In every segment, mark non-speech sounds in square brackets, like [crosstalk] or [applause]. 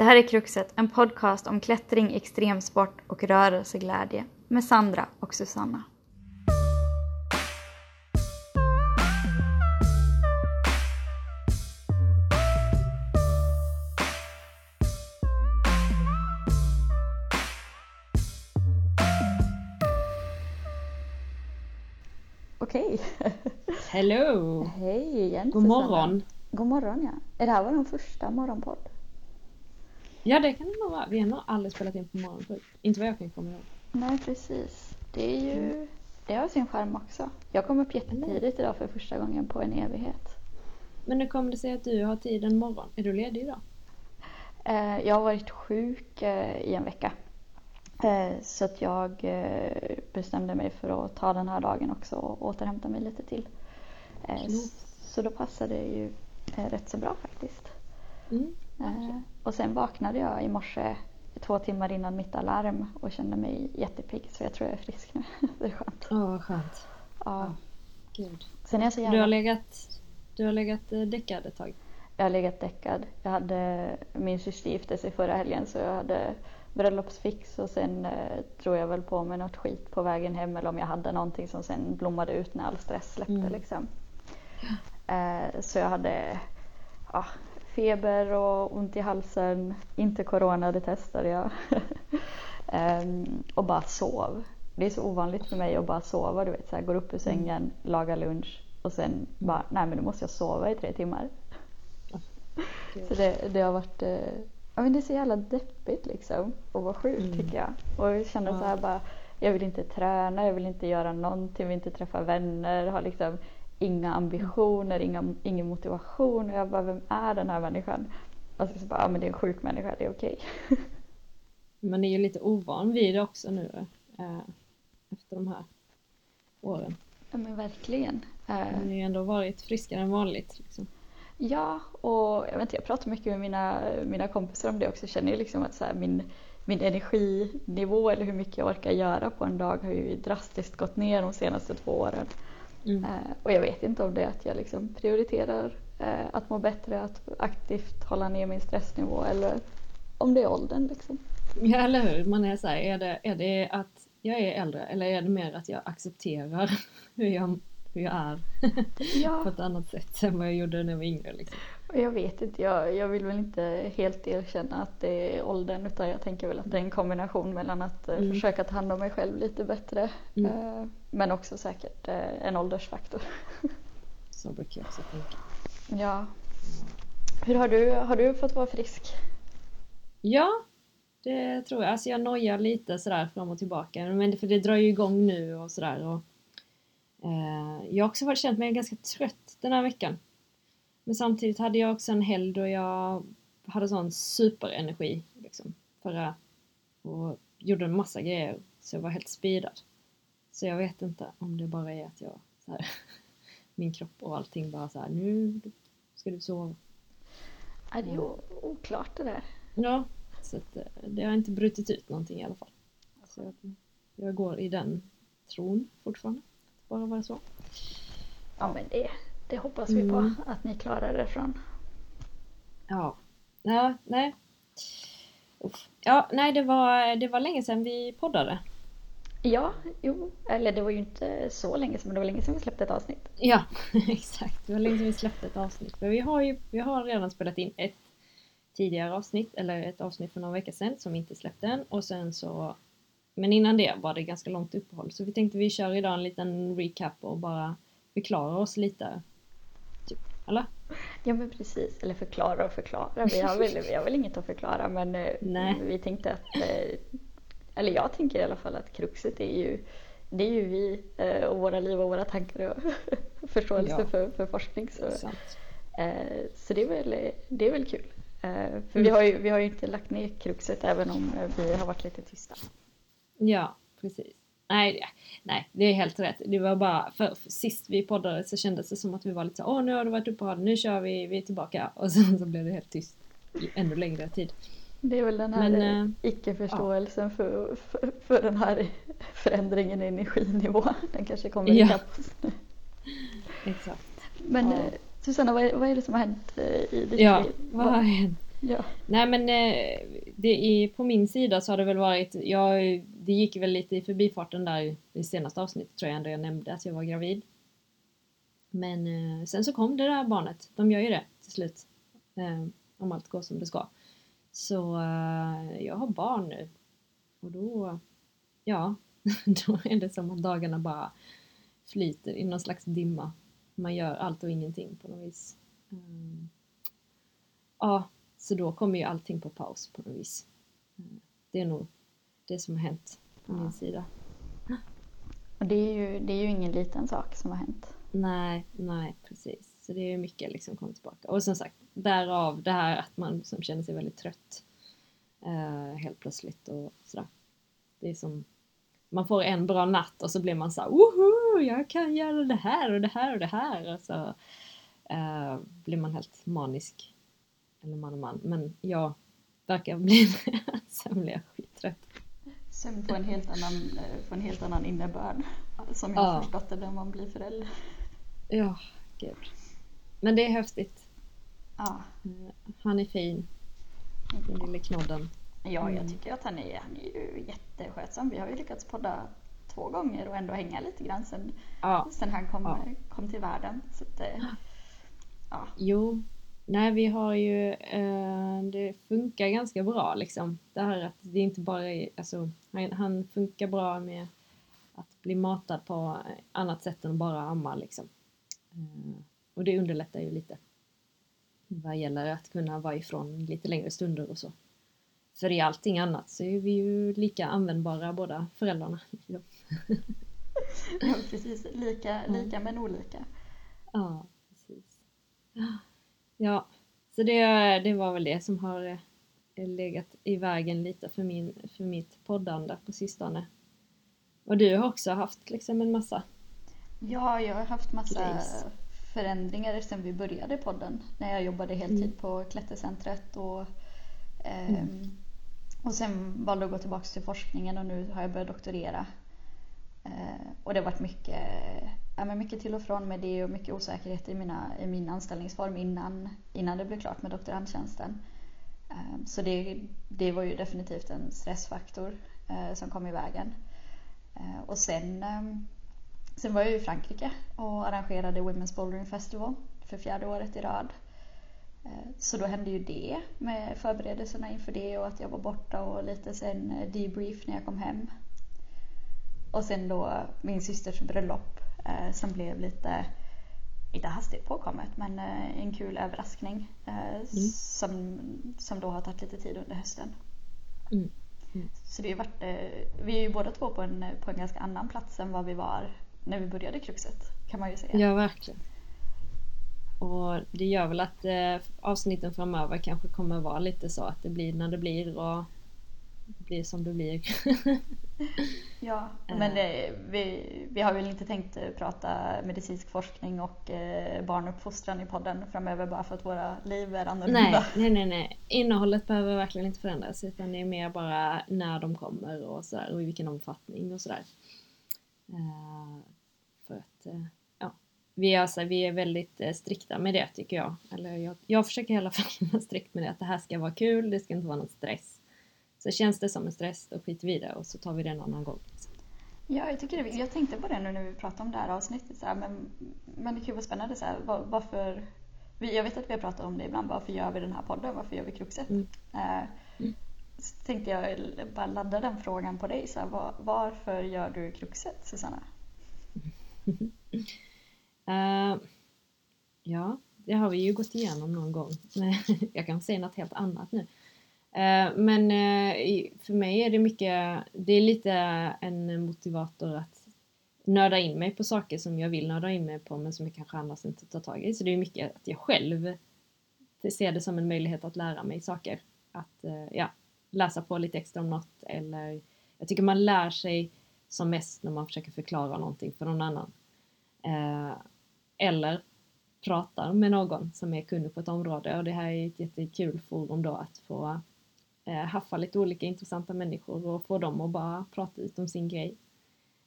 Det här är Kruxet, en podcast om klättring, extremsport och rörelseglädje med Sandra och Susanna. Okej. Hello! Hej igen God Susanna. morgon! God morgon ja. Är det här vår första morgonpodd? Ja det kan det nog vara. Vi har nog aldrig spelat in på morgonen förut. Inte vad jag kan komma ihåg. Nej precis. Det är ju... Det har sin charm också. Jag kom upp jättetidigt idag för första gången på en evighet. Men hur kommer det sig att du har tid en morgon? Är du ledig idag? Eh, Jag har varit sjuk eh, i en vecka. Eh, Så att jag bestämde mig för att ta den här dagen också och återhämta mig lite till. Så då passade det ju rätt så bra faktiskt. Mm. Eh, Och sen vaknade jag i morse två timmar innan mitt alarm och kände mig jättepigg så jag tror jag är frisk nu. [laughs] Det är skönt. Åh vad skönt. Ja. Gud. Sen är jag så Du jävla... har legat, du har legat eh, däckad ett tag? Jag har legat däckad. Jag hade, min syster gifte sig förra helgen så jag hade bröllopsfix och sen eh, tror jag väl på mig något skit på vägen hem eller om jag hade någonting som sen blommade ut när all stress släppte Mm. liksom. Eh, så jag hade ja, feber och ont i halsen, inte corona, det testade jag. [laughs] Ehm, och bara sov. Det är så ovanligt för mig att bara sova, du vet så här, går upp ur sängen, lagar lunch och sen bara, nej men nu måste jag sova i tre timmar. Så det, det har varit, eh, ja men det är så jävla deppigt liksom att vara sjuk Mm. tycker jag. Och jag känner så här Ja. bara, jag vill inte träna, jag vill inte göra någonting, vill inte träffa vänner, har liksom inga ambitioner, inga, ingen motivation. Och jag bara, vem är den här människan? Och så, bara, ja men det är en sjuk människa, det är okej. [laughs] Man är ju lite ovan vid det också nu eh, efter de här åren. Ja men verkligen. Eh, Man har ju ändå varit friskare än vanligt. Liksom. Ja, och jag vet inte, jag pratar mycket med mina, mina kompisar om det också. Jag känner ju liksom att så här, min, min energinivå eller hur mycket jag orkar göra på en dag har ju drastiskt gått ner de senaste två åren. Mm. Eh, och jag vet inte om det är att jag liksom prioriterar eh, att må bättre, att aktivt hålla ner min stressnivå eller om det är åldern liksom. Ja eller hur, man är så här, är det, är det att jag är äldre eller är det mer att jag accepterar [laughs] hur jag, hur jag är [laughs] Ja. på ett annat sätt än vad jag gjorde när jag var yngre liksom. Jag vet inte, jag, jag vill väl inte helt erkänna att det är åldern utan jag tänker väl att det är en kombination mellan att eh, Mm. försöka ta hand om mig själv lite bättre Mm. Men också säkert eh, en åldersfaktor. [laughs] Så brukar jag också tänka. Ja. Hur har du, har du fått vara frisk? Ja, det tror jag. Alltså jag nojar lite sådär fram och tillbaka. Men det, för det drar ju igång nu och sådär. Och, eh, jag har också varit känt mig ganska trött den här veckan. Men samtidigt hade jag också en helg då jag hade sån superenergi. Liksom, förra, och gjorde en massa grejer. Så jag var helt speedad. Så jag vet inte om det bara är att jag här, [laughs] min kropp och allting bara så här, nu ska du sova. Ja, det är oklart det där. Ja, så att, eh, det har inte brutit ut någonting i alla fall. Så jag, jag går i den tron fortfarande. Bara vara så. Ja men det, det hoppas vi Mm. på att ni klarar er från. Ja. Ja, nej. Uff. Ja, nej det var, det var länge sedan vi poddade. Ja, jo, eller det var ju inte så länge sedan men det var länge sedan vi släppte ett avsnitt. Ja, [laughs] exakt. Det var länge sedan vi släppte ett avsnitt. För vi har ju vi har redan spelat in ett tidigare avsnitt, eller ett avsnitt för några veckor sedan som vi inte släppte än. Och sen så, men innan det var det ganska långt uppehåll. Så vi tänkte vi kör idag en liten recap och bara förklara oss lite. Typ, eller? Ja men precis, eller förklara och förklara. Vi har väl, vi har väl inget att förklara men eh, Nej. vi tänkte att, eh, eller jag tänker i alla fall att kruxet är ju, det är ju vi eh, och våra liv och våra tankar och [laughs] förståelse Ja. för, för forskning. Så, Sant. eh, så det, är väl, det är väl kul. Eh, för vi Mm. har, ju, vi har ju inte lagt ner kruxet även om vi har varit lite tysta. Ja, precis. Nej, det- nej, det är helt rätt. Det var bara, för, för sist vi poddade så kändes det som att vi var lite så åh nu har du varit uppehåll, nu kör vi, vi är tillbaka. Och sen så blev det helt tyst i ännu längre tid. Det är väl den här Men, eh, icke-förståelsen för, för, för den här förändringen i energinivå. Den kanske kommer Ja. ikapp oss nu. Exakt. Men Ja. eh, Susanna, vad är, vad är det som har hänt eh, i ditt Ja, liv? vad har hänt? Ja. Nej men det är, på min sida så har det väl varit, jag, det gick väl lite i förbifarten där i senaste avsnittet tror jag ändå jag nämnde att jag var gravid. Men sen så kom det där barnet, de gör ju det till slut. Om allt går som det ska. Så eh, jag har barn nu. Och då, ja, [laughs] då är det som att dagarna bara flyter i någon slags dimma. Man gör allt och ingenting på något vis. Mm. Ja, så då kommer ju allting på paus på något vis. Mm. Det är nog det som har hänt på min sida. Och det är, ju, det är ju ingen liten sak som har hänt. Nej, nej precis. Så det är mycket liksom kommit tillbaka. Och som sagt, därav det här att man som känner sig väldigt trött eh, helt plötsligt och sådär. Det är som man får en bra natt och så blir man så woho, jag kan göra det här och det här och det här och så eh, blir man helt manisk. Eller man och man. Men jag verkar bli [laughs] jag skittrött. Sömn på en helt annan, på en helt annan innebörd. Som jag har ja. förstått det när man blir förälder. Ja, gud. Men det är häftigt. Ja. Eh, han är fin. Den lille knodden. Ja, jag mm. tycker att han är, han är ju jätteskötsam. Vi har ju lyckats podda två gånger och ändå hänga lite grann sen, ja. sen han kom, ja. kom till världen. Så att, ja. Jo, nej vi har ju, eh, det funkar ganska bra liksom. Det här att det inte bara är, alltså han, han funkar bra med att bli matad på annat sätt än bara amma liksom. Eh, och det underlättar ju lite. Vad gäller att kunna vara ifrån lite längre stunder och så. För i allting annat så är vi ju lika användbara båda föräldrarna. ja, [laughs] precis. Lika, lika men olika. Ja, precis. Ja, så det, det var väl det som har eh, legat i vägen lite för, min, för mitt poddande på sistone. Och du har också haft liksom en massa Ja, jag har haft massa Place. Förändringar sedan vi började podden. När jag jobbade heltid mm. på Klättercentret och, eh, mm. och sen valde att gå tillbaka till forskningen och nu har jag börjat doktorera. Eh, och det har varit mycket, ja, men mycket till och från med det och mycket osäkerhet i, mina, i min anställningsform innan, innan det blev klart med doktorandtjänsten. Eh, så det, det var ju definitivt en stressfaktor eh, som kom i vägen. Eh, och sen ehm, Sen var jag i Frankrike och arrangerade Women's Bouldering Festival för fjärde året i rad. Eh, så då hände ju det med förberedelserna inför det och att jag var borta och lite sen eh, debrief när jag kom hem. Och sen då min systers bröllop eh, som blev lite, inte hastigt påkommet, men en kul överraskning mm. som, som då har tagit lite tid under hösten. Mm. Mm. Så det har varit, vi är ju båda två på en, på en ganska annan plats än vad vi var när vi började Kruxet kan man ju säga. Ja, verkligen. Och det gör väl att eh, avsnitten framöver kanske kommer vara lite så att det blir när det blir och det blir som det blir. [laughs] ja, men det, vi, vi har väl inte tänkt eh, prata medicinsk forskning och eh, barnuppfostran i podden framöver bara för att våra liv är annorlunda. Nej, nej, nej, nej. Innehållet behöver verkligen inte förändras utan det är mer bara när de kommer och sådär och i vilken omfattning och sådär. Eh, för att eh, ja, vi, är, alltså, vi är väldigt eh, strikta med det tycker jag. Eller jag, jag försöker i alla fall [laughs] vara strikt med det, att det här ska vara kul, det ska inte vara någon stress. Så känns det som en stress, då skiter vi i det och så tar vi det en annan gång. Ja, jag, tycker det, jag tänkte på det nu när vi pratade om det här avsnittet. Så här, men, men det kan ju vara spännande. Så här, var, varför, jag vet att vi har pratat om det ibland. Varför gör vi den här podden? Varför gör vi Kruxet? Mm. Mm. Så tänkte jag bara ladda den frågan på dig. Så här, var, varför gör du Kruxet, Susanna? uh, [laughs] ja, det har vi ju gått igenom någon gång. [laughs] jag kan säga något helt annat nu. Uh, men uh, för mig är det mycket, det är lite en motivator att nörda in mig på saker som jag vill nörda in mig på men som jag kanske annars inte tar tag i. Så det är mycket att jag själv ser det som en möjlighet att lära mig saker. Att ja, läsa på lite extra om något eller jag tycker man lär sig som mest när man försöker förklara någonting för någon annan. Eh, eller pratar med någon som är kunnig på ett område och det här är ett jättekul forum då att få eh, haffa lite olika intressanta människor och få dem att bara prata ut om sin grej.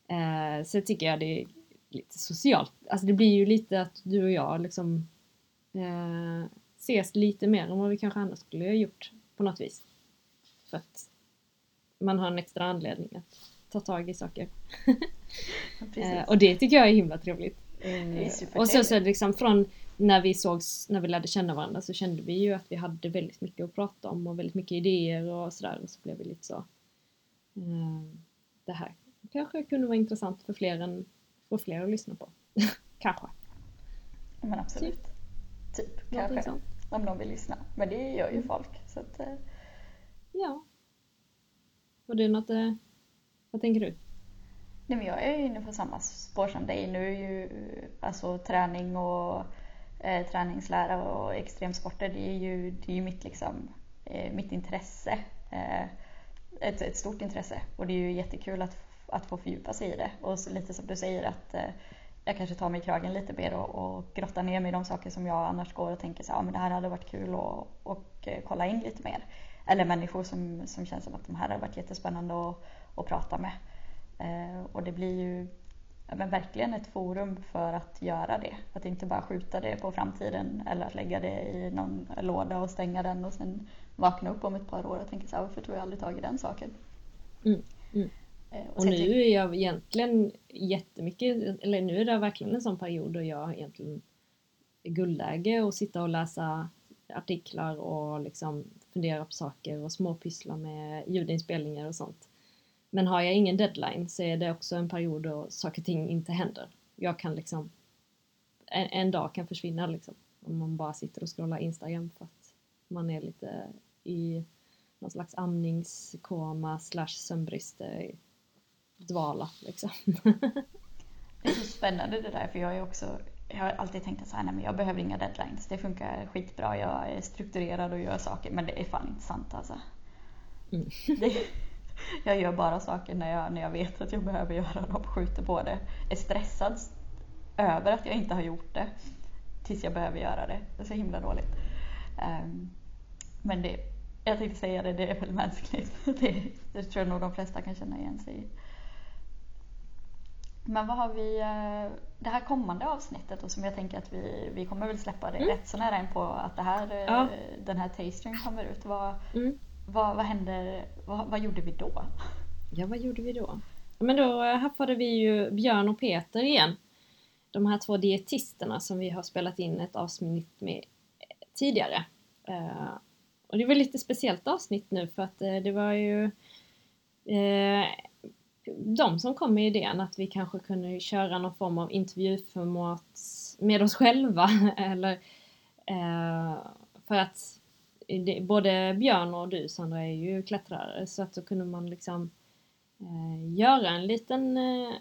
Eh, så tycker jag det är lite socialt, alltså det blir ju lite att du och jag liksom eh, ses lite mer än vad vi kanske annars skulle ha gjort på något vis. För att man har en extra anledning att ta tag i saker. eh, och det tycker jag är himla trevligt. Eh, och så, så liksom från när vi sågs, när vi lärde känna varandra så kände vi ju att vi hade väldigt mycket att prata om och väldigt mycket idéer och sådär och så blev vi lite så eh, det här kanske kunde vara intressant för fler än för fler att lyssna på. [laughs] kanske. Men absolut. Typ, Någonting kanske. Om de vill lyssna. Men det gör ju folk. Så att, Ja. Och du något, eh, vad tänker du? nej, men jag är ju inne på samma spår som dig. Nu är ju alltså träning och eh, träningslära och extremsporter, det är ju, det är ju mitt, liksom, eh, mitt intresse. Eh, ett, ett stort intresse. Och det är ju jättekul att, att få fördjupa sig i det. Och så, lite som du säger att eh, jag kanske tar mig i kragen lite mer och, och grottar ner mig i de saker som jag annars går och tänker så här, ja, men det här hade varit kul att och, eh, kolla in lite mer. Eller människor som, som känns som att de här hade varit jättespännande att, att prata med. Eh, och det blir ju ja, men verkligen ett forum för att göra det. Att inte bara skjuta det på framtiden eller att lägga det i någon låda och stänga den och sen vakna upp om ett par år och tänka så här, varför tog jag aldrig tag i den saken? Mm, mm. Eh, Och nu är jag egentligen jättemycket, eller nu är det verkligen en sån period då jag egentligen är guldläge och sitta och läsa artiklar och liksom fundera på saker och småpyssla med ljudinspelningar och sånt. Men har jag ingen deadline så är det också en period då saker och ting inte händer. Jag kan liksom, en, en dag kan försvinna liksom. Om man bara sitter och scrollar Instagram för att man är lite i någon slags amningskoma slash sömnbrist dvala liksom. [laughs] Det är så spännande det där för jag är också jag har alltid tänkt att så här, nej, men jag behöver inga deadlines. Det funkar skitbra. Jag är strukturerad och gör saker. Men det är fan inte sant alltså. Mm. Det, jag gör bara saker när jag, när jag vet att jag behöver göra dem. Skjuter på det. Är stressad över att jag inte har gjort det. Tills jag behöver göra det. Det är så himla dåligt. Ehm, men det, jag tänkte säga det, det är väl mänskligt. [laughs] Det, det tror jag nog de flesta kan känna igen sig i. Men vad har vi, eh, det här kommande avsnittet och som jag tänker att vi, vi kommer väl släppa det Mm. rätt så nära in på att det här, eh, Ja. den här tastingen kommer ut. Vad, Mm. vad, vad händer, vad, vad gjorde vi då? Ja, vad gjorde vi då? Men då eh, haffade vi ju Björn och Peter igen. De här två dietisterna som vi har spelat in ett avsnitt med eh, tidigare. Eh, och det var lite speciellt avsnitt nu för att eh, det var ju eh, de som kom med idén att vi kanske kunde köra någon form av intervjuformat med oss själva. [laughs] Eller, eh, för att det, både Björn och du Sandra är ju klättrare så att då kunde man liksom eh, göra en liten, eh,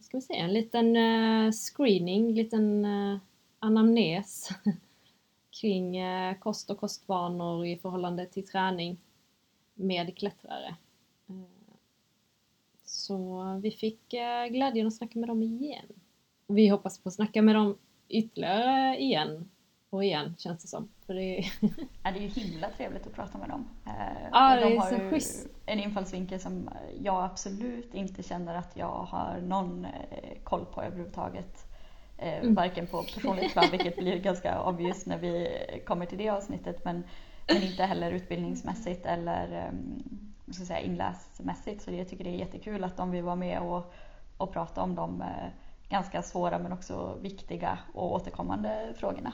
ska vi säga, en liten eh, screening, liten eh, anamnes [laughs] kring eh, kost och kostvanor i förhållande till träning med klättrare. Så vi fick eh, glädjen att snacka med dem igen. Och vi hoppas på att snacka med dem ytterligare igen och igen känns det som. För det är [laughs] Ja, det är ju himla trevligt att prata med dem. Eh, Ja, och det de är har så schysst. en infallsvinkel som jag absolut inte känner att jag har någon eh, koll på överhuvudtaget. Mm. Varken på personligt plan, vilket blir ganska obvious när vi kommer till det avsnittet, men, men inte heller utbildningsmässigt eller um, ska jag säga, inläsmässigt. Så jag tycker det är jättekul att de vill vara med och, och prata om de eh, ganska svåra men också viktiga och återkommande frågorna.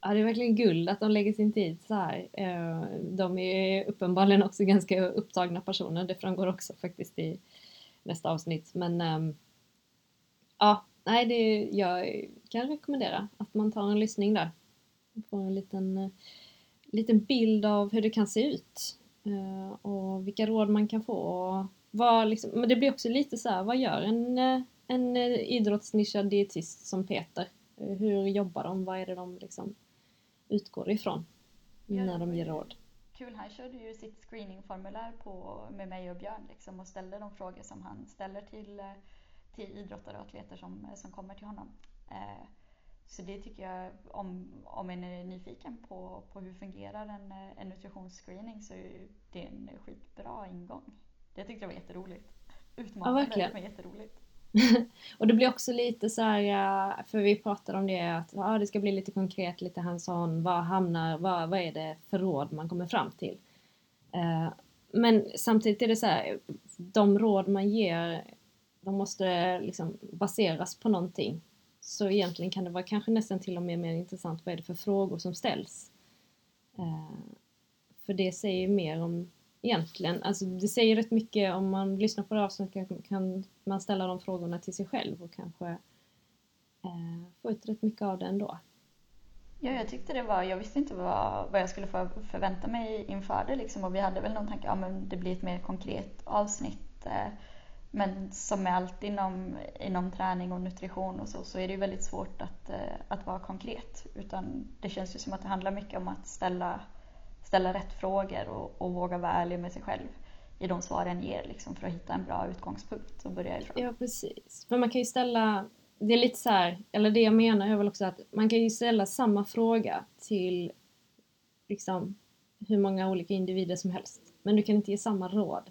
Ja, det är verkligen guld att de lägger sin tid så här. Eh, de är uppenbarligen också ganska upptagna personer. Det framgår också faktiskt i nästa avsnitt. Men ehm, ja, nej, det, jag kan rekommendera att man tar en lyssning där. Få får en liten, eh, liten bild av hur det kan se ut eh, Och vilka råd man kan få. Och vad liksom, men det blir också lite så här, vad gör en, eh, en eh, idrottsnischad dietist som Peter? Hur jobbar de? Vad är det de liksom utgår ifrån när de ger råd? Kul, han körde ju sitt screeningformulär på, med mig och Björn liksom, och ställde de frågor som han ställer till, till idrottare och atleter som, som kommer till honom. Eh, så det tycker jag, om, om en är nyfiken på, på hur fungerar en, en nutritionsscreening så är det en skitbra ingång. Det tyckte jag var jätteroligt. Utmanande verkligen. men jätteroligt. [laughs] och det blir också lite så här, för vi pratade om det att ja, det ska bli lite konkret, lite hands-on, vad hamnar, vad, vad är det för råd man kommer fram till? Eh, men samtidigt är det så här, de råd man ger, de måste liksom baseras på någonting. Så egentligen kan det vara kanske nästan till och med mer intressant vad är det för frågor som ställs. Eh, för det säger mer om egentligen, alltså det säger rätt mycket om man lyssnar på det avsnittet kan, kan man ställa de frågorna till sig själv och kanske eh, få ut rätt mycket av det ändå. Ja, jag tyckte det var, jag visste inte vad, vad jag skulle förvänta mig inför det liksom och vi hade väl någon tanke, ja men det blir ett mer konkret avsnitt. Eh, men som med allt inom, inom träning och nutrition och så, så är det ju väldigt svårt att, eh, att vara konkret. Utan det känns ju som att det handlar mycket om att ställa, ställa rätt frågor och, och våga vara ärlig med sig själv i de svar en ger liksom, för att hitta en bra utgångspunkt att börja ifrån. Ja, precis. Men man kan ju ställa det är lite så här, eller det jag menar är väl också att man kan ju ställa samma fråga till liksom hur många olika individer som helst. Men du kan inte ge samma råd.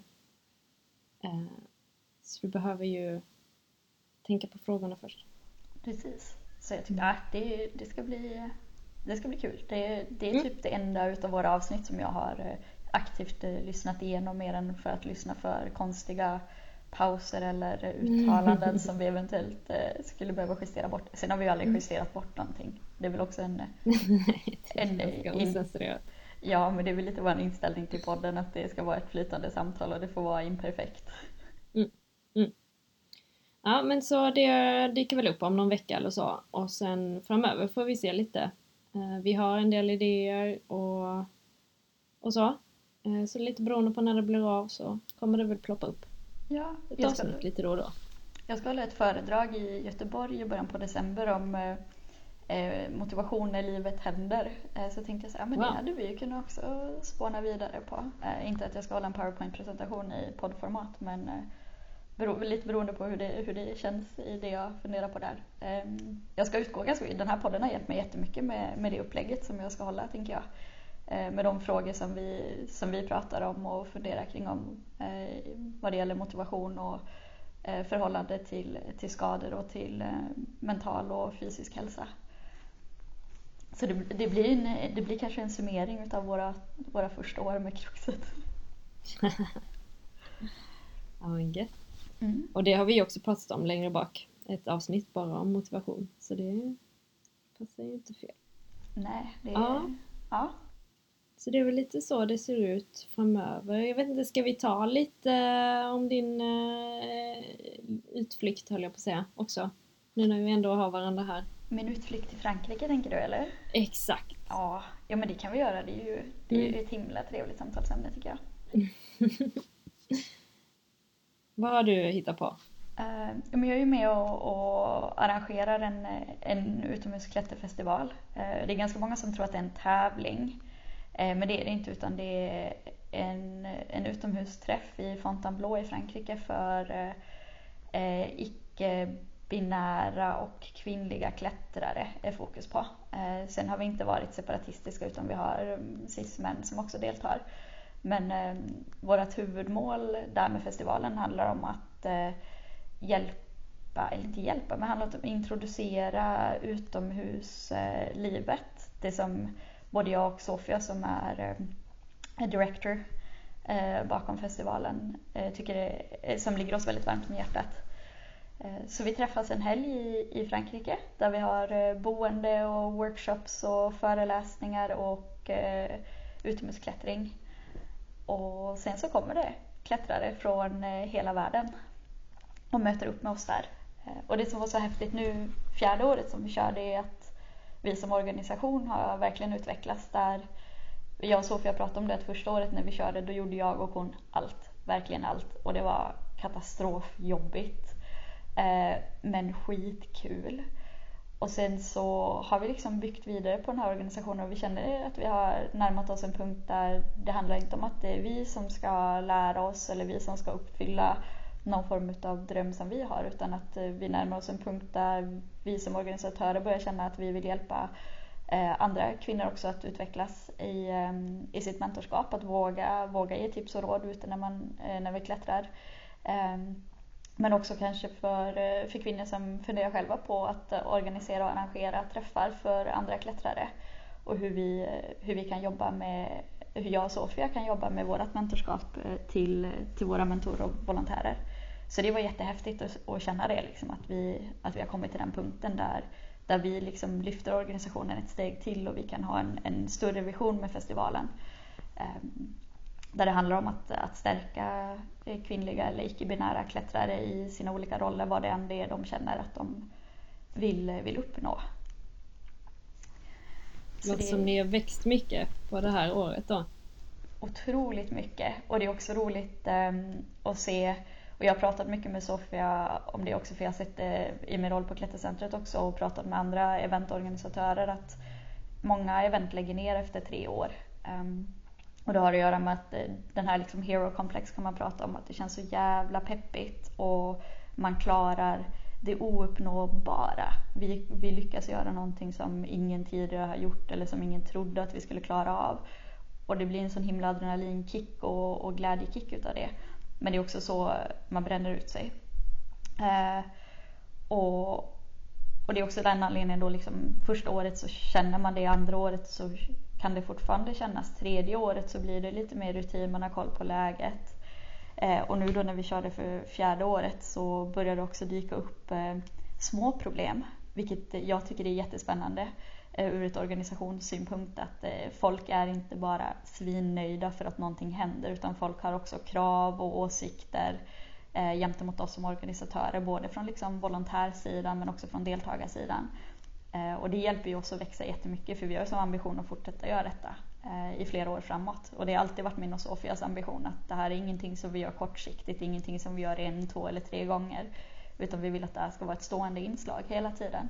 Eh, du behöver ju tänka på frågorna först. Precis. Så jag tycker att det, det, ska bli, det ska bli kul. Det, det är mm. typ det enda utav våra avsnitt som jag har eh, aktivt eh, lyssnat igenom mer än för att lyssna för konstiga pauser eller uttalanden [laughs] som vi eventuellt eh, skulle behöva justera bort. Sen har vi ju aldrig mm. justerat bort någonting. Det är väl också en... [laughs] en in, ja, men det är väl lite vår inställning till podden att det ska vara ett flytande samtal och det får vara imperfekt. Mm. Mm. Ja, men så det dyker väl upp om någon vecka eller så och sen framöver får vi se lite. Eh, vi har en del idéer och, och så. Eh, så lite beroende på när det blir av så kommer det väl ploppa upp. Ja, ett avsnitt lite då och då. Jag ska hålla ett föredrag i Göteborg i början på december om eh, eh motivation när livet händer. Eh, så tänkte jag så men wow. det hade vi ju kunnat också spåna vidare på. Eh, inte att jag ska hålla en powerpoint-presentation i poddformat men bero, lite beroende på hur det, hur det känns i det jag funderar på där. Ehm, jag ska utgå ganska, den här podden har hjälpt mig jättemycket med, med det upplägget som jag ska hålla tänker jag. Eh, med de frågor som vi, som vi pratar om och funderar kring om eh, vad det gäller motivation och eh, förhållande till, till skador och till eh, mental och fysisk hälsa. Så det, det, blir, en, det blir kanske en summering av våra, våra första år med Kruxet. [laughs] ja men gött. Mm. Och det har vi också pratat om längre bak. Ett avsnitt bara om motivation. Så det passar ju inte fel. Nej, det är... Ja. ja. Så det är väl lite så det ser ut framöver. Jag vet inte, ska vi ta lite eh, om din uh, utflykt höll jag på att säga också? Nu när vi ändå har varandra här. Min utflykt till Frankrike tänker du eller? Exakt. Ja, ja men det kan vi göra. Det är ju, det är mm. ett himla trevligt samtalsämne tycker jag. [laughs] Vad har du hittat på? Uh, jag är ju med och, och arrangerar en, en utomhusklätterfestival. Uh, det är ganska många som tror att det är en tävling. Eh, men det är det inte utan det är en, en utomhusträff i Fontainebleau i Frankrike för icke-binära och kvinnliga klättrare är fokus på. Sen har vi inte varit separatistiska utan vi har mm, cis-män som också deltar. Men eh, vårt huvudmål där med festivalen handlar om att eh, hjälpa, eller inte hjälpa, men handlar om att introducera utomhuslivet. Det som både jag och Sofia som är eh, director eh, bakom festivalen eh, tycker det, eh, som ligger oss väldigt varmt om hjärtat. Eh, så vi träffas en helg i, i Frankrike där vi har eh, boende och workshops och föreläsningar och utomhusklättring. Och sen så kommer det klättrare från eh, hela världen och möter upp med oss där. Eh, och det som var så häftigt nu fjärde året som vi kör det är att vi som organisation har verkligen utvecklats där. Jag och Sofia pratade om det att första året när vi körde då gjorde jag och hon allt, verkligen allt och det var katastrofjobbigt. Eh, men skitkul. Och sen så har vi liksom byggt vidare på den här organisationen och vi känner att vi har närmat oss en punkt där det handlar inte om att det är vi som ska lära oss eller vi som ska uppfylla någon form av dröm som vi har utan att eh, vi närmar oss en punkt där vi som organisatörer börjar känna att vi vill hjälpa eh, andra kvinnor också att utvecklas i, eh, i sitt mentorskap, att våga, våga ge tips och råd ute när, man, när vi klättrar. Ehm, men också kanske för, eh, för kvinnor som funderar själva på att eh, organisera och arrangera träffar för andra klättrare och hur vi, eh, hur vi kan jobba med, hur jag och Sofia kan jobba med vårt mentorskap till, till våra mentorer och volontärer. Så det var jättehäftigt att, att känna det, liksom, att, vi, att vi har kommit till den punkten där, där vi liksom lyfter organisationen ett steg till och vi kan ha en, en större vision med festivalen. Ehm, där det handlar om att, att stärka kvinnliga eller icke-binära klättrare i sina olika roller, vad det än är de känner att de vill, vill uppnå. Det låter som ni har växt mycket på det här året då. Otroligt mycket och det är också roligt um, att se och jag har pratat mycket med Sofia om det också för jag har sett det i min roll på Klättercentret också och pratat med andra eventorganisatörer att många event lägger ner efter tre år. Um, och det har att göra med att eh, den här liksom hero complex kan man prata om att det känns så jävla peppigt och man klarar det ouppnåbara. Vi, vi lyckas göra någonting som ingen tidigare har gjort eller som ingen trodde att vi skulle klara av. Och det blir en sån himla adrenalinkick och, och glädjekick utav det. Men det är också så man bränner ut sig. Eh, och, och det är också den anledningen då liksom första året så känner man det, andra året så kan det fortfarande kännas, tredje året så blir det lite mer rutin, man har koll på läget. Eh, och nu då när vi körde för fjärde året så börjar det också dyka upp eh, små problem, vilket jag tycker är jättespännande eh, ur ett organisationssynpunkt att eh, folk är inte bara svinnöjda för att någonting händer utan folk har också krav och åsikter eh, gentemot oss som organisatörer både från liksom volontärsidan men också från deltagarsidan. Eh, och det hjälper ju oss att växa jättemycket för vi har som ambition att fortsätta göra detta eh, i flera år framåt. Och det har alltid varit min och Sofias ambition att det här är ingenting som vi gör kortsiktigt, ingenting som vi gör en, två eller tre gånger. Utan vi vill att det här ska vara ett stående inslag hela tiden.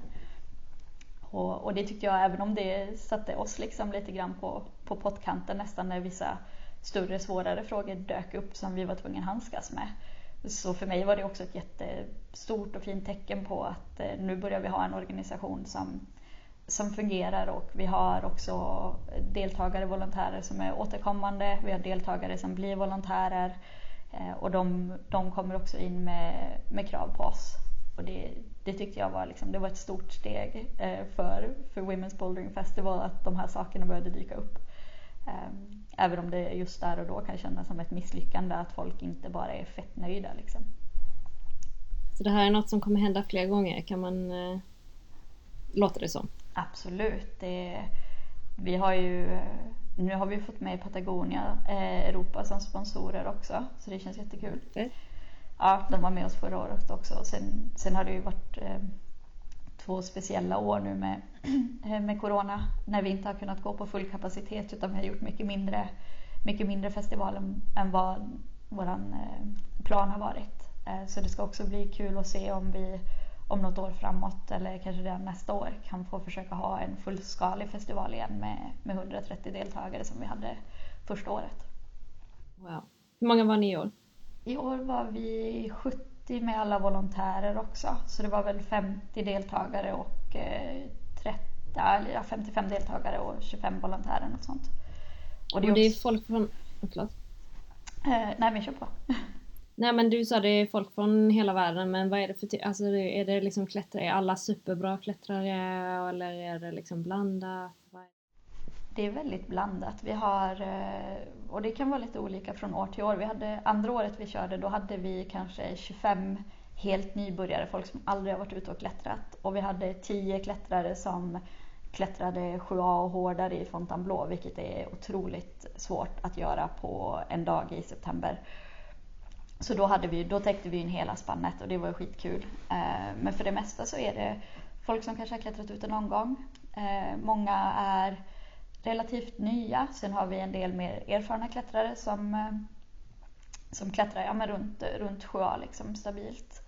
Och, och det tyckte jag, även om det satte oss liksom lite grann på, på pottkanten nästan när vissa större, svårare frågor dök upp som vi var tvungna att handskas med. Så för mig var det också ett jättestort och fint tecken på att eh, nu börjar vi ha en organisation som, som fungerar och vi har också deltagare, volontärer som är återkommande. Vi har deltagare som blir volontärer eh, och de, de kommer också in med, med krav på oss. Och det, det tyckte jag var, liksom, det var ett stort steg eh, för, för Women's Bouldering Festival att de här sakerna började dyka upp. Ehm, Även om det just där och då kan kännas som ett misslyckande att folk inte bara är fett nöjda. Liksom. Så det här är något som kommer hända fler gånger kan man eh, låta det som? Absolut. Det, vi har ju, nu har vi fått med Patagonia eh, Europa som sponsorer också så det känns jättekul. Mm. Ja, de var med oss förra året också. Sen, sen har det ju varit eh, två speciella år nu med, [clears throat] med Corona när vi inte har kunnat gå på full kapacitet utan vi har gjort mycket mindre, mycket mindre festival än vad vår eh, plan har varit. Eh, så det ska också bli kul att se om vi om något år framåt eller kanske redan nästa år kan få försöka ha en fullskalig festival igen med, med 130 deltagare som vi hade första året. Wow. Hur många var ni i år? I år var vi 70 med alla volontärer också. Så det var väl 50 deltagare och 30, eh, ja, 55 deltagare och 25 volontärer och sånt. Och det är, och det är folk från... Förlåt. Eh, nej men kör på. [laughs] Nej men du sa det är folk från hela världen men vad är det för alltså är det liksom klättrare, är alla superbra klättrare eller är det liksom blandat? Det är väldigt blandat. Vi har, eh, och det kan vara lite olika från år till år. Vi hade, andra året vi körde då hade vi kanske 25 helt nybörjare, folk som aldrig har varit ute och klättrat. Och vi hade 10 klättrare som klättrade 7A och hårdare i Fontainebleau vilket är otroligt svårt att göra på en dag i september. Så då, hade vi, då täckte vi in hela spannet och det var skitkul. Eh, men för det mesta så är det folk som kanske har klättrat ute någon gång. Eh, många är relativt nya. Sen har vi en del mer erfarna klättrare som, eh, som klättrar ja, men runt, runt sjö liksom, stabilt.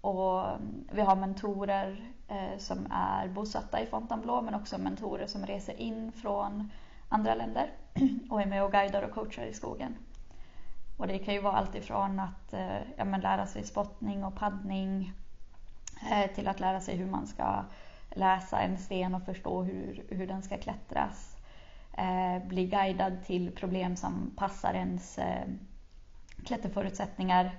Och eh, vi har mentorer eh, som är bosatta i Fontainebleau men också mentorer som reser in från andra länder [clears throat] och är med och guidar och coachar i skogen. Och det kan ju vara allt ifrån att eh, ja, men lära sig spottning och paddning eh, till att lära sig hur man ska läsa en sten och förstå hur, hur den ska klättras Eh, bli guidad till problem som passar ens eh, klätterförutsättningar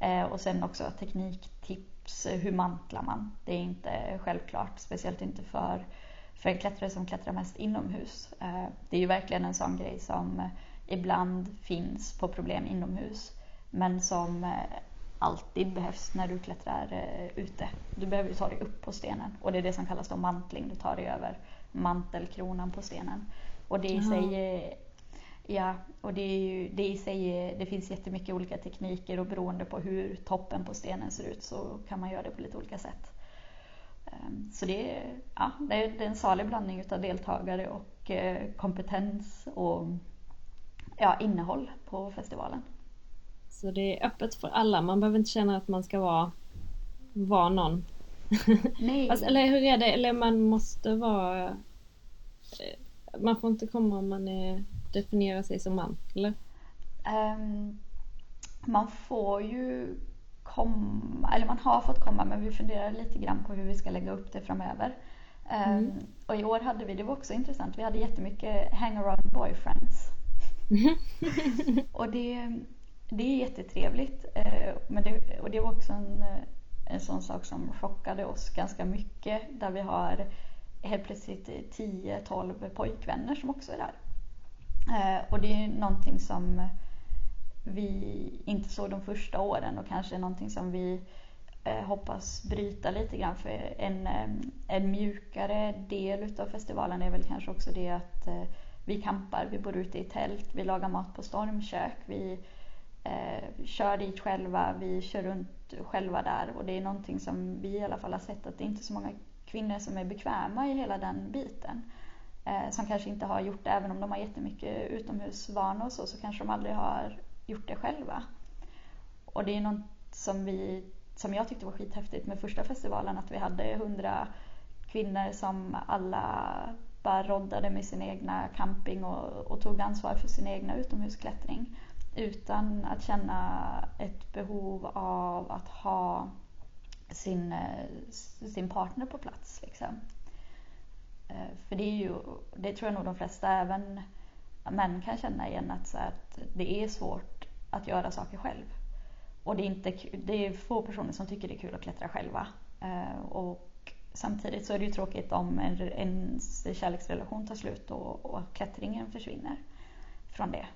eh, och sen också tekniktips, hur mantlar man? Det är inte självklart, speciellt inte för, för en klättrare som klättrar mest inomhus. Det är ju verkligen en sån grej som ibland finns på problem inomhus men som alltid behövs när du klättrar ute. Du behöver ju ta dig upp på stenen och det är det som kallas då mantling. Du tar dig över mantelkronan på stenen. Och det i sig Ja, och det, är ju, det i sig, det finns jättemycket olika tekniker och beroende på hur toppen på stenen ser ut så kan man göra det på lite olika sätt. Ehm, så det ja, det är en salig blandning utav deltagare och eh, kompetens och ja, innehåll på festivalen. Så det är öppet för alla, man behöver inte känna att man ska vara, vara någon. Nej. [laughs] alltså, eller hur är det? Eller man måste vara... Man får inte komma om man är definiera sig som man, eller? Um, man får ju komma, eller man har fått komma men vi funderar lite grann på hur vi ska lägga upp det framöver. Um, mm. Och i år hade vi, det var också intressant, vi hade jättemycket hangaround boyfriends. [laughs] och det, det är jättetrevligt. Uh, men det, och det var också en, en sån sak som chockade oss ganska mycket där vi har helt plötsligt 10-12 pojkvänner som också är där. Eh, och det är ju någonting som vi inte såg de första åren och kanske någonting som vi eh, hoppas bryta lite grann. För en, eh, en mjukare del utav festivalen är väl kanske också det att vi campar, vi bor ute i tält, vi lagar mat på stormkök, vi eh, kör dit själva, vi kör runt själva där och det är någonting som vi i alla fall har sett att det är inte så många kvinnor som är bekväma i hela den biten eh, som kanske inte har gjort det, även om de har jättemycket utomhusvanor och så, så kanske de aldrig har gjort det själva. Och det är något som, vi, som jag tyckte var skithäftigt med första festivalen, att vi hade hundra kvinnor som alla bara roddade med sin egna camping och, och tog ansvar för sin egna utomhusklättring utan att känna ett behov av att ha sin, eh, sin partner på plats. Liksom. Eh, för det är ju, det tror jag nog de flesta, även män kan känna igen att, så att det är svårt att göra saker själv. Och det är, inte, det är få personer som tycker det är kul att klättra själva. Eh, och samtidigt så är det ju tråkigt om en, en kärleksrelation tar slut och, och klättringen försvinner från det.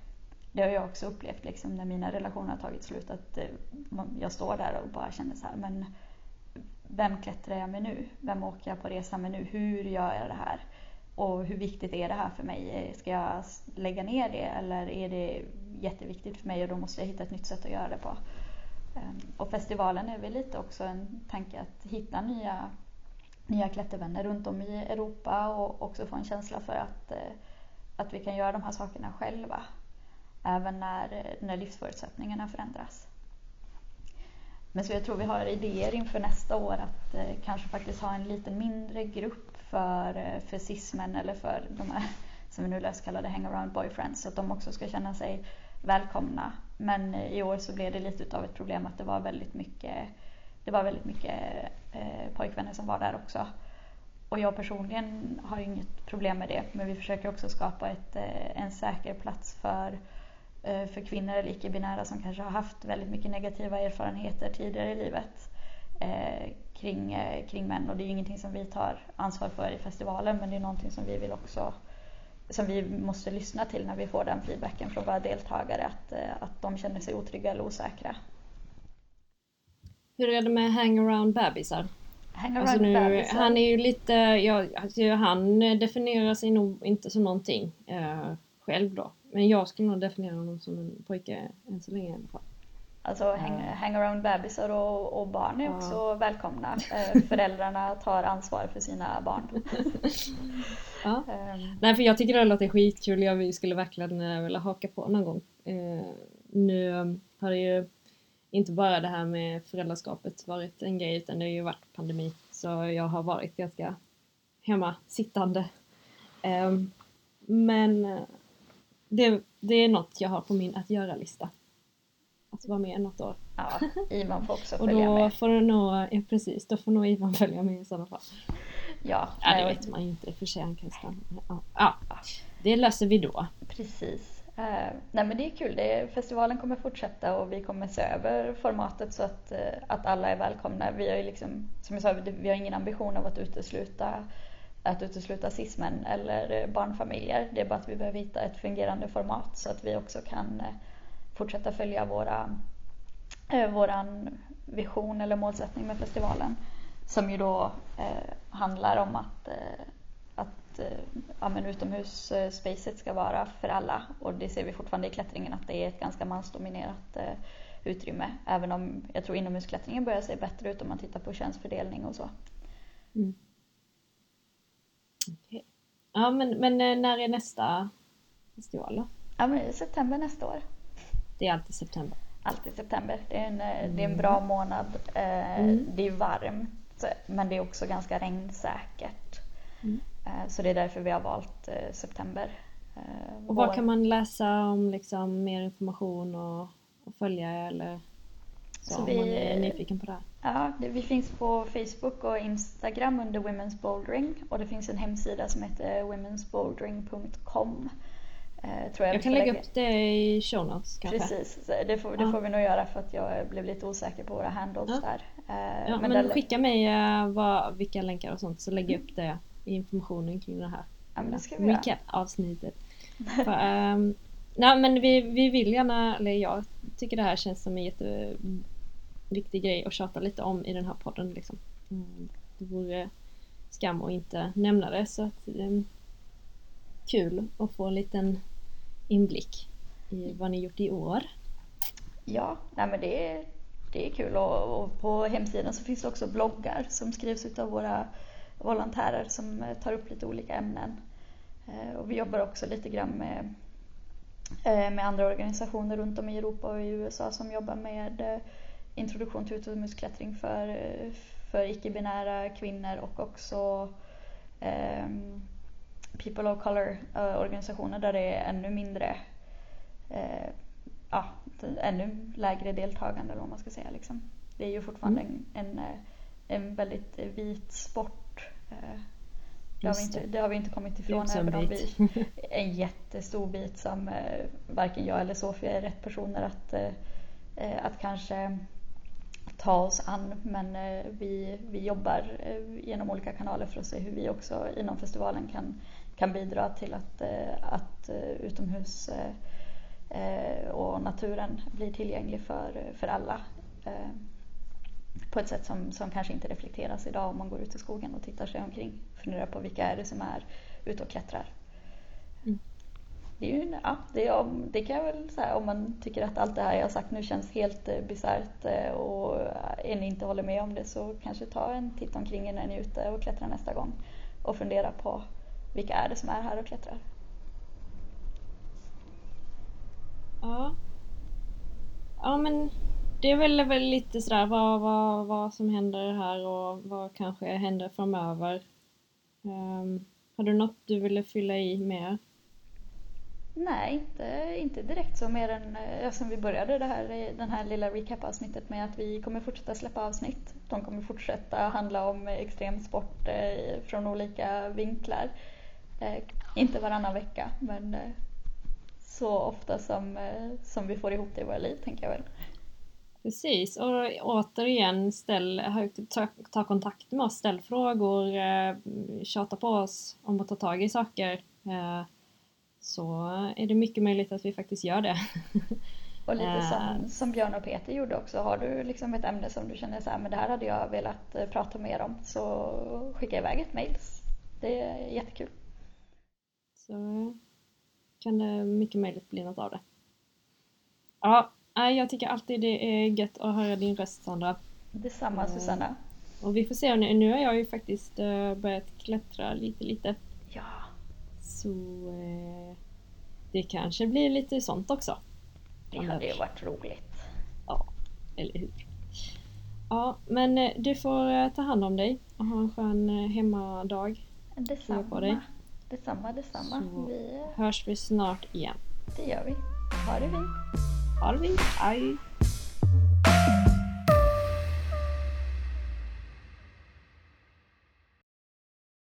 Det har jag också upplevt liksom, när mina relationer har tagit slut. Att jag står där och bara känner så här, men vem klättrar jag med nu? Vem åker jag på resa med nu? Hur gör jag det här? Och hur viktigt är det här för mig? Ska jag lägga ner det eller är det jätteviktigt för mig och då måste jag hitta ett nytt sätt att göra det på? Ehm, och festivalen är väl lite också en tanke att hitta nya, nya klättervänner runt om i Europa och också få en känsla för att, eh, att vi kan göra de här sakerna själva. Även när, när livsförutsättningarna förändras. Men så jag tror vi har idéer inför nästa år att eh, kanske faktiskt ha en lite mindre grupp för, eh, för cismen eller för de här som vi nu löst kallade hangaround boyfriends så att de också ska känna sig välkomna. Men eh, i år så blev det lite utav ett problem att det var väldigt mycket, det var väldigt mycket eh, pojkvänner som var där också. Och jag personligen har inget problem med det men vi försöker också skapa ett, eh, en säker plats för Eh, för kvinnor eller icke-binära som kanske har haft väldigt mycket negativa erfarenheter tidigare i livet eh, kring, eh, kring män. Och det är ingenting som vi tar ansvar för i festivalen men det är någonting som vi vill också som vi måste lyssna till när vi får den feedbacken från våra deltagare att, att de känner sig otrygga eller osäkra. Hur är det med hangaround bebisar? Hang alltså nu, bebisar. Han är ju lite, ja, alltså han definierar sig nog inte som någonting eh, själv då. Men jag skulle nog definiera honom som en pojke än så länge i alla fall. Alltså hang, hangaround bebisar och, och barn är också ja. välkomna. [laughs] Eh, föräldrarna tar ansvar för sina barn. [laughs] ja. Um. Nej för jag tycker det låter skitkul. Jag skulle verkligen eh, vilja haka på någon gång. Uh, nu har det ju inte bara det här med föräldraskapet varit en grej utan det har ju varit pandemi. Så jag har varit ganska hemma sittande. Um, men det, det är något jag har på min att göra-lista. Att vara med något år. Ja, Ivan får också [laughs] följa med. Och då får nog, ja, precis, då får nog Ivan följa med i sådana fall. Ja, ja det vet man ju inte, för sig han kan. Ja. ja, det löser vi då. Precis. Eh, nej men det är kul. Det, festivalen kommer fortsätta och vi kommer se över formatet så att, eh, att alla är välkomna. Vi har ju liksom, som jag sa, vi har ingen ambition av att utesluta, att utesluta cismän eller eh, barnfamiljer. Det är bara att vi behöver hitta ett fungerande format så att vi också kan eh, fortsätta följa våra, eh, våran vision eller målsättning med festivalen. Som ju då eh, handlar om att eh, att eh, ja, men utomhusspacet ska vara för alla och det ser vi fortfarande i klättringen att det är ett ganska mansdominerat eh, utrymme. Även om jag tror inomhusklättringen börjar se bättre ut om man tittar på könsfördelning och så. Mm. Ja men, men eh, när är nästa festival då? Ja men i september nästa år. Det är alltid september? Alltid september. Det är en, mm. det är en bra månad. Mm. Det är varmt men det är också ganska regnsäkert. Mm. Eh, så det är därför vi har valt eh, september. Eh, och var kan man läsa om liksom mer information och, och följa eller så, om vi, man är nyfiken på det här? Ja, det, vi finns på Facebook och Instagram under Women's Bouldering och det finns en hemsida som heter womensbouldering.com. Tror jag, jag kan lägga upp det i show notes kanske? Precis, det får, det ja. får vi nog göra för att jag blev lite osäker på våra handles ja. där. Ja, men, men skicka mig vad, vilka länkar och sånt så lägger jag upp det informationen kring det här ja, men det ska vi recap-avsnittet. um, [laughs] nej men vi, vi vill gärna, eller jag tycker det här känns som en viktig grej att tjata lite om i den här podden. Liksom. Mm, det vore skam att inte nämna det så att um, kul att få en liten inblick i vad ni gjort i år. Ja, nej men det är, det är kul och, och på hemsidan så finns det också bloggar som skrivs av våra volontärer som eh, tar upp lite olika ämnen. Eh, och vi jobbar också lite grann med, eh, med andra organisationer runt om i Europa och i USA som jobbar med introduktion till utomhusklättring för, för icke-binära kvinnor och också um, people of color organisationer där det är ännu mindre, uh, ja, ännu lägre deltagande eller vad man ska säga. Liksom. Det är ju fortfarande mm. en, en, en väldigt vit sport Eh, det har, vi inte, det har vi inte kommit ifrån även om vi [laughs] en jättestor bit som eh, varken jag eller Sofia är rätt personer att, eh, att kanske ta oss an. Men eh, vi, vi jobbar eh, genom olika kanaler för att se hur vi också inom festivalen kan, kan bidra till att, eh, att utomhus och naturen blir tillgänglig för, för alla på ett sätt som, som kanske inte reflekteras idag om man går ut i skogen och tittar sig omkring. Funderar på vilka är det som är ute och klättrar. Mm. Det, är ju, ja, det, det kan jag väl säga om man tycker att allt det här jag har sagt nu känns helt eh, bisarrt eh, och eh, och ni inte håller med om det så kanske ta en titt omkring er när ni är ute och klättrar nästa gång och fundera på vilka är det som är här och klättrar. Ja. Ja men det är väl, väl lite sådär vad, vad, vad som händer här och vad kanske händer framöver. Um, har du något du ville fylla i mer? Nej, inte, inte direkt så mer än eh, ja, sen vi började det här, eh, den här lilla recap-avsnittet med att vi kommer fortsätta släppa avsnitt. De kommer fortsätta handla om eh, extremsport eh, från olika vinklar. Eh, inte varannan vecka, men eh, så ofta som, eh, som vi får ihop det i våra liv, tänker jag väl. Precis, och återigen ställ, ta, ta kontakt med oss, ställ frågor, eh, tjata på oss om att ta tag i saker. Eh, så är det mycket möjligt att vi faktiskt gör det. [laughs] Och lite som, som Björn och Peter gjorde också, har du liksom ett ämne som du känner så här, men det här hade jag velat eh, prata mer om så skicka iväg ett mail. Det är jättekul. Så kan det mycket möjligt bli något av det. Ja, jag tycker alltid det är gött att höra din röst Sandra. Detsamma Susanna. Och vi får se, nu, nu har jag ju faktiskt börjat klättra lite lite. Ja. Så uh, det kanske blir lite sånt också. Det hade ju varit roligt. Ja, eller hur. Ja, men uh, du får ta hand om dig och ha en skön hemmadag. Detsamma. På dig. Detsamma, detsamma. Så vi... hörs vi snart igen. Det gör vi. Ha det fint. Har vi? Aj.